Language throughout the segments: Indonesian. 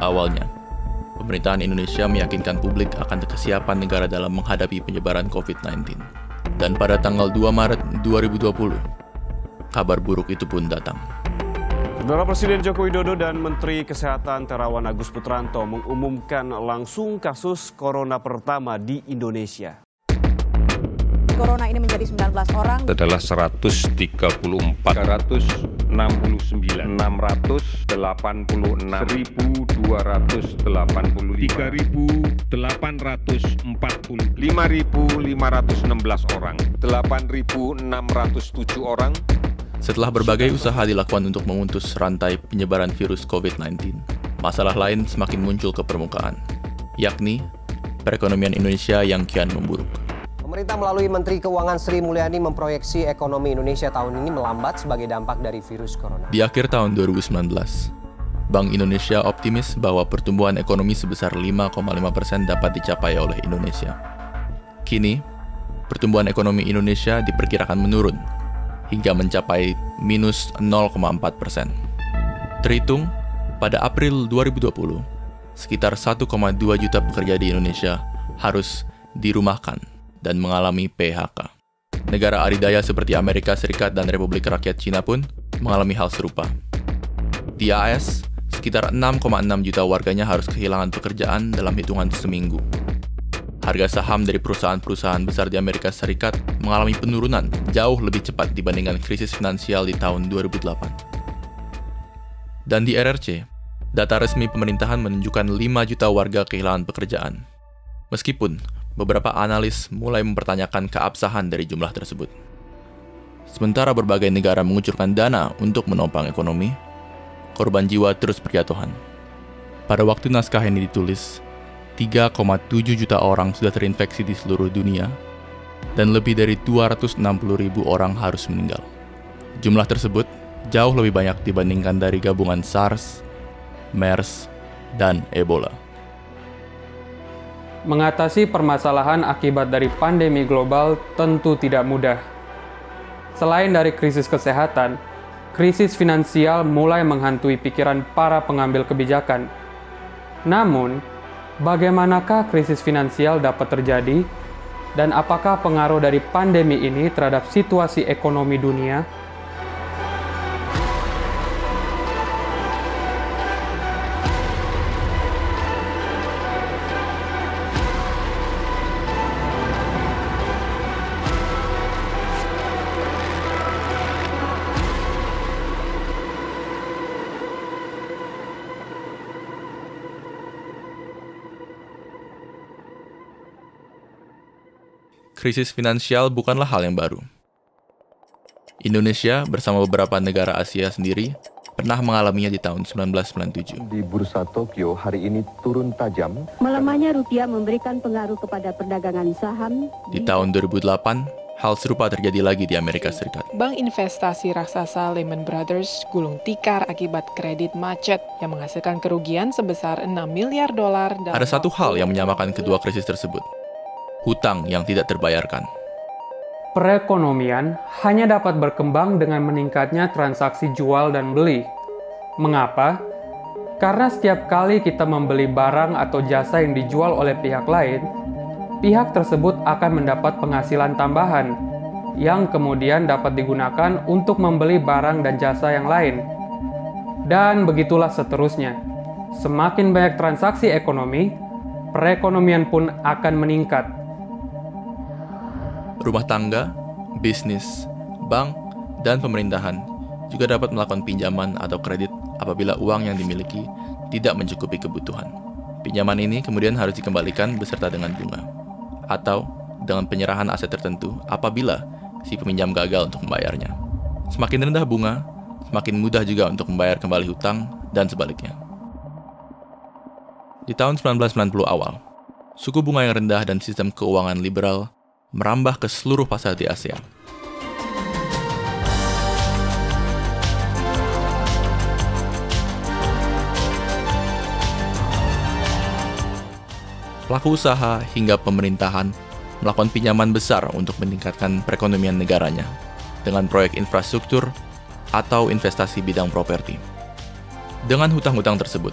Awalnya, pemerintahan Indonesia meyakinkan publik akan kesiapan negara dalam menghadapi penyebaran COVID-19. Dan pada tanggal 2 Maret 2020, kabar buruk itu pun datang. Saudara Presiden Joko Widodo dan Menteri Kesehatan Terawan Agus Putranto mengumumkan langsung kasus corona pertama di Indonesia. Corona ini menjadi 19 orang. adalah 134 369 686 1285 3840 5516 orang. 8607 orang. Setelah berbagai usaha dilakukan untuk memutus rantai penyebaran virus COVID-19, masalah lain semakin muncul ke permukaan, yakni perekonomian Indonesia yang kian memburuk. Pemerintah melalui Menteri Keuangan Sri Mulyani memproyeksi ekonomi Indonesia tahun ini melambat sebagai dampak dari virus corona. Di akhir tahun 2019, Bank Indonesia optimis bahwa pertumbuhan ekonomi sebesar 5,5% persen dapat dicapai oleh Indonesia. Kini, pertumbuhan ekonomi Indonesia diperkirakan menurun hingga mencapai minus 0,4 persen. Terhitung, pada April 2020, sekitar 1,2 juta pekerja di Indonesia harus dirumahkan dan mengalami PHK. Negara adidaya seperti Amerika Serikat dan Republik Rakyat Cina pun mengalami hal serupa. Di AS, sekitar 6,6 juta warganya harus kehilangan pekerjaan dalam hitungan seminggu. Harga saham dari perusahaan-perusahaan besar di Amerika Serikat mengalami penurunan jauh lebih cepat dibandingkan krisis finansial di tahun 2008. Dan di RRC, data resmi pemerintahan menunjukkan 5 juta warga kehilangan pekerjaan. Meskipun beberapa analis mulai mempertanyakan keabsahan dari jumlah tersebut. Sementara berbagai negara mengucurkan dana untuk menopang ekonomi, korban jiwa terus berjatuhan. Pada waktu naskah ini ditulis, 3,7 juta orang sudah terinfeksi di seluruh dunia, dan lebih dari 260 ribu orang harus meninggal. Jumlah tersebut jauh lebih banyak dibandingkan dari gabungan SARS, MERS, dan Ebola. Mengatasi permasalahan akibat dari pandemi global tentu tidak mudah. Selain dari krisis kesehatan, krisis finansial mulai menghantui pikiran para pengambil kebijakan. Namun, bagaimanakah krisis finansial dapat terjadi dan apakah pengaruh dari pandemi ini terhadap situasi ekonomi dunia? Krisis finansial bukanlah hal yang baru. Indonesia bersama beberapa negara Asia sendiri pernah mengalaminya di tahun 1997. Di Bursa Tokyo hari ini turun tajam. Melemahnya rupiah memberikan pengaruh kepada perdagangan saham. Di tahun 2008, hal serupa terjadi lagi di Amerika Serikat. Bank investasi raksasa Lehman Brothers gulung tikar akibat kredit macet yang menghasilkan kerugian sebesar 6 miliar dolar. Ada satu hal yang menyamakan kedua krisis tersebut. Hutang yang tidak terbayarkan. Perekonomian hanya dapat berkembang dengan meningkatnya transaksi jual dan beli. Mengapa? Karena setiap kali kita membeli barang atau jasa yang dijual oleh pihak lain, pihak tersebut akan mendapat penghasilan tambahan yang kemudian dapat digunakan untuk membeli barang dan jasa yang lain. Dan begitulah seterusnya. Semakin banyak transaksi ekonomi, perekonomian pun akan meningkat rumah tangga, bisnis, bank, dan pemerintahan juga dapat melakukan pinjaman atau kredit apabila uang yang dimiliki tidak mencukupi kebutuhan. Pinjaman ini kemudian harus dikembalikan beserta dengan bunga, atau dengan penyerahan aset tertentu apabila si peminjam gagal untuk membayarnya. Semakin rendah bunga, semakin mudah juga untuk membayar kembali hutang dan sebaliknya. Di tahun 1990 awal, suku bunga yang rendah dan sistem keuangan liberal merambah ke seluruh pasar di ASEAN. Pelaku usaha hingga pemerintahan melakukan pinjaman besar untuk meningkatkan perekonomian negaranya dengan proyek infrastruktur atau investasi bidang properti. Dengan hutang-hutang tersebut,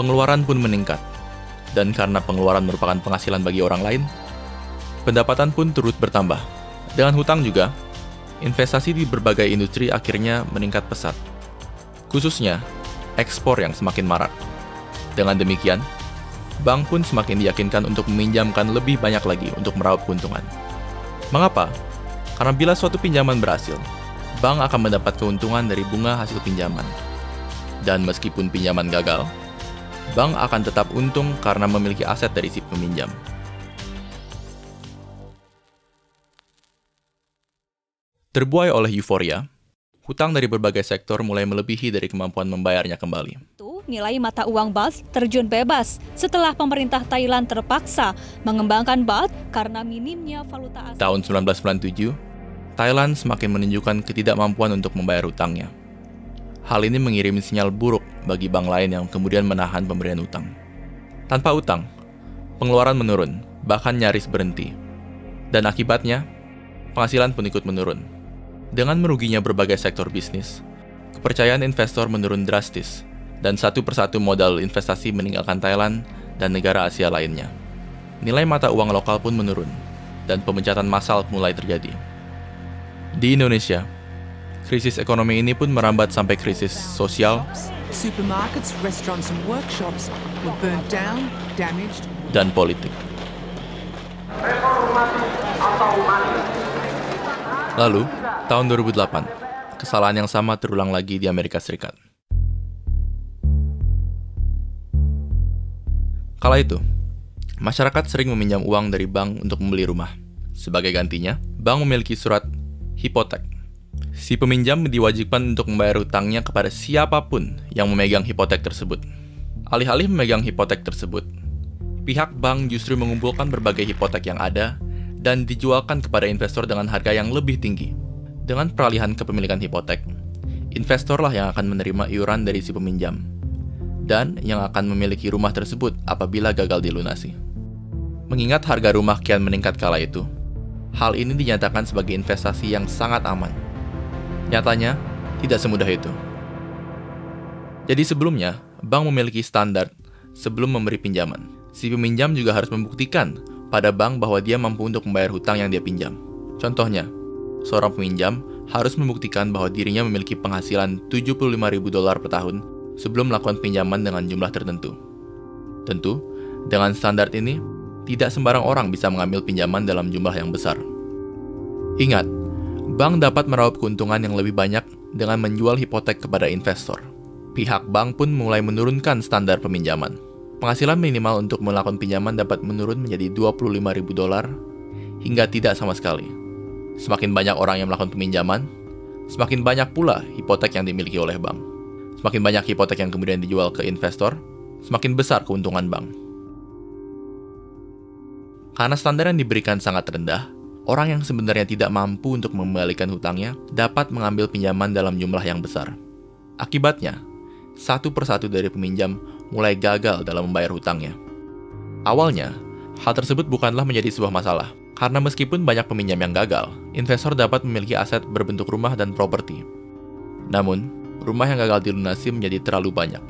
pengeluaran pun meningkat. Dan karena pengeluaran merupakan penghasilan bagi orang lain, pendapatan pun turut bertambah. Dengan hutang juga, investasi di berbagai industri akhirnya meningkat pesat. Khususnya, ekspor yang semakin marak. Dengan demikian, bank pun semakin diyakinkan untuk meminjamkan lebih banyak lagi untuk meraup keuntungan. Mengapa? Karena bila suatu pinjaman berhasil, bank akan mendapat keuntungan dari bunga hasil pinjaman. Dan meskipun pinjaman gagal, bank akan tetap untung karena memiliki aset dari si peminjam. Terbuai oleh euforia, hutang dari berbagai sektor mulai melebihi dari kemampuan membayarnya kembali. Nilai mata uang baht terjun bebas setelah pemerintah Thailand terpaksa mengembangkan baht karena minimnya valuta asing. Tahun 1997, Thailand semakin menunjukkan ketidakmampuan untuk membayar hutangnya. Hal ini mengirim sinyal buruk bagi bank lain yang kemudian menahan pemberian utang. Tanpa utang, pengeluaran menurun, bahkan nyaris berhenti. Dan akibatnya, penghasilan pun ikut menurun. Dengan meruginya berbagai sektor bisnis, kepercayaan investor menurun drastis, dan satu persatu modal investasi meninggalkan Thailand dan negara Asia lainnya. Nilai mata uang lokal pun menurun, dan pemecatan massal mulai terjadi. Di Indonesia, krisis ekonomi ini pun merambat sampai krisis sosial, Supermarkets, restaurants, and workshops Lalu, tahun 2008, kesalahan yang sama terulang lagi di Amerika Serikat. Kala itu, masyarakat sering meminjam uang dari bank untuk membeli rumah. Sebagai gantinya, bank memiliki surat hipotek. Si peminjam diwajibkan untuk membayar hutangnya kepada siapa pun yang memegang hipotek tersebut. Alih-alih memegang hipotek tersebut, pihak bank justru mengumpulkan berbagai hipotek yang ada dan dijualkan kepada investor dengan harga yang lebih tinggi. Dengan peralihan kepemilikan hipotek, investorlah yang akan menerima iuran dari si peminjam dan yang akan memiliki rumah tersebut apabila gagal dilunasi. Mengingat harga rumah kian meningkat kala itu, hal ini dinyatakan sebagai investasi yang sangat aman. Nyatanya, tidak semudah itu. Jadi sebelumnya, bank memiliki standar sebelum memberi pinjaman. Si peminjam juga harus membuktikan pada bank bahwa dia mampu untuk membayar hutang yang dia pinjam. Contohnya, seorang peminjam harus membuktikan bahwa dirinya memiliki penghasilan 75.000 dolar per tahun sebelum melakukan pinjaman dengan jumlah tertentu. Tentu, dengan standar ini, tidak sembarang orang bisa mengambil pinjaman dalam jumlah yang besar. Ingat, bank dapat meraup keuntungan yang lebih banyak dengan menjual hipotek kepada investor. Pihak bank pun mulai menurunkan standar peminjaman. Penghasilan minimal untuk melakukan pinjaman dapat menurun menjadi 25.000 dolar hingga tidak sama sekali. Semakin banyak orang yang melakukan peminjaman, semakin banyak pula hipotek yang dimiliki oleh bank. Semakin banyak hipotek yang kemudian dijual ke investor, semakin besar keuntungan bank. Karena standar yang diberikan sangat rendah, orang yang sebenarnya tidak mampu untuk mengembalikan hutangnya dapat mengambil pinjaman dalam jumlah yang besar. Akibatnya, satu persatu dari peminjam mulai gagal dalam membayar hutangnya. Awalnya, hal tersebut bukanlah menjadi sebuah masalah, karena meskipun banyak peminjam yang gagal, investor dapat memiliki aset berbentuk rumah dan properti. Namun, rumah yang gagal dilunasi menjadi terlalu banyak.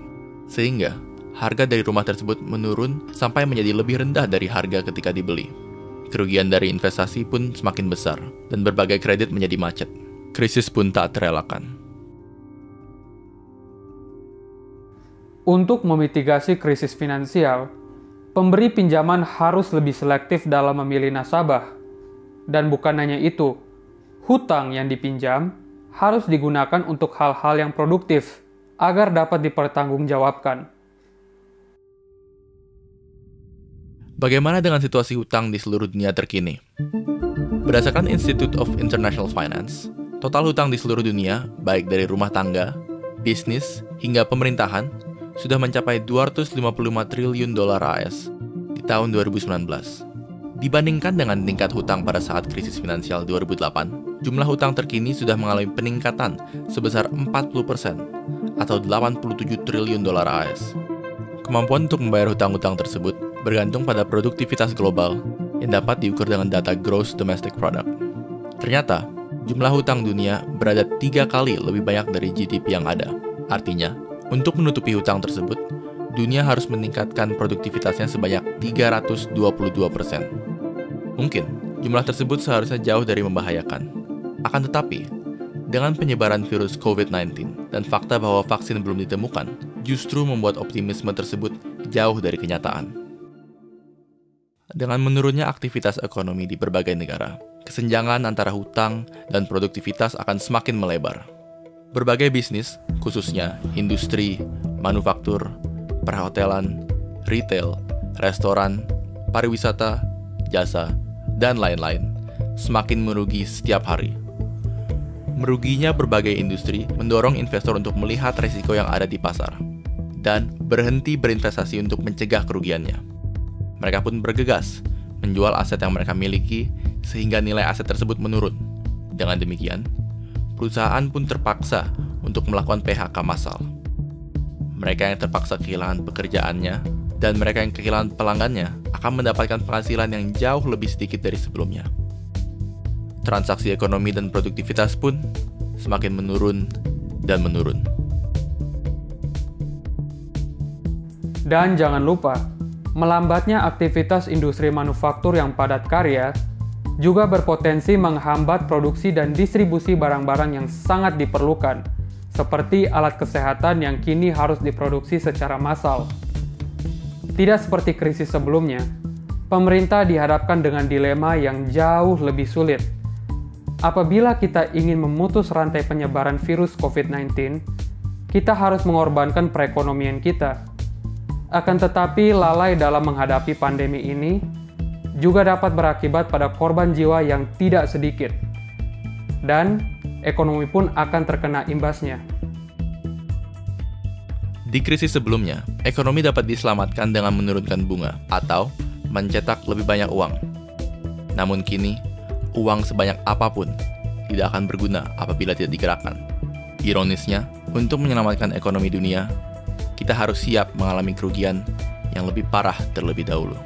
Sehingga, harga dari rumah tersebut menurun sampai menjadi lebih rendah dari harga ketika dibeli. Kerugian dari investasi pun semakin besar, dan berbagai kredit menjadi macet. Krisis pun tak terelakkan. Untuk memitigasi krisis finansial, pemberi pinjaman harus lebih selektif dalam memilih nasabah. Dan bukan hanya itu, hutang yang dipinjam harus digunakan untuk hal-hal yang produktif agar dapat dipertanggungjawabkan. Bagaimana dengan situasi hutang di seluruh dunia terkini? Berdasarkan Institute of International Finance, total hutang di seluruh dunia, baik dari rumah tangga, bisnis, hingga pemerintahan, sudah mencapai 255 triliun dolar AS di tahun 2019. Dibandingkan dengan tingkat hutang pada saat krisis finansial 2008, jumlah hutang terkini sudah mengalami peningkatan sebesar 40% atau 87 triliun dolar AS. Kemampuan untuk membayar hutang-hutang tersebut bergantung pada produktivitas global yang dapat diukur dengan data Gross Domestic Product. Ternyata, jumlah hutang dunia berada tiga kali lebih banyak dari GDP yang ada. Artinya, untuk menutupi hutang tersebut, dunia harus meningkatkan produktivitasnya sebanyak 322 persen. Mungkin jumlah tersebut seharusnya jauh dari membahayakan. Akan tetapi, dengan penyebaran virus COVID-19 dan fakta bahwa vaksin belum ditemukan, justru membuat optimisme tersebut jauh dari kenyataan. Dengan menurunnya aktivitas ekonomi di berbagai negara, kesenjangan antara hutang dan produktivitas akan semakin melebar. Berbagai bisnis, khususnya industri, manufaktur, perhotelan, retail, restoran, pariwisata, jasa, dan lain-lain, semakin merugi setiap hari. Meruginya berbagai industri mendorong investor untuk melihat resiko yang ada di pasar dan berhenti berinvestasi untuk mencegah kerugiannya. Mereka pun bergegas menjual aset yang mereka miliki sehingga nilai aset tersebut menurun. Dengan demikian, perusahaan pun terpaksa untuk melakukan PHK massal. Mereka yang terpaksa kehilangan pekerjaannya dan mereka yang kehilangan pelanggannya akan mendapatkan penghasilan yang jauh lebih sedikit dari sebelumnya. Transaksi ekonomi dan produktivitas pun semakin menurun dan menurun. Dan jangan lupa, melambatnya aktivitas industri manufaktur yang padat karya juga berpotensi menghambat produksi dan distribusi barang-barang yang sangat diperlukan, seperti alat kesehatan yang kini harus diproduksi secara massal. Tidak seperti krisis sebelumnya, pemerintah dihadapkan dengan dilema yang jauh lebih sulit. Apabila kita ingin memutus rantai penyebaran virus COVID-19, kita harus mengorbankan perekonomian kita. Akan tetapi, lalai dalam menghadapi pandemi ini juga dapat berakibat pada korban jiwa yang tidak sedikit, dan ekonomi pun akan terkena imbasnya. Di krisis sebelumnya, ekonomi dapat diselamatkan dengan menurunkan bunga atau mencetak lebih banyak uang. Namun kini, uang sebanyak apa pun tidak akan berguna apabila tidak digerakkan. Ironisnya, untuk menyelamatkan ekonomi dunia, kita harus siap mengalami kerugian yang lebih parah terlebih dahulu.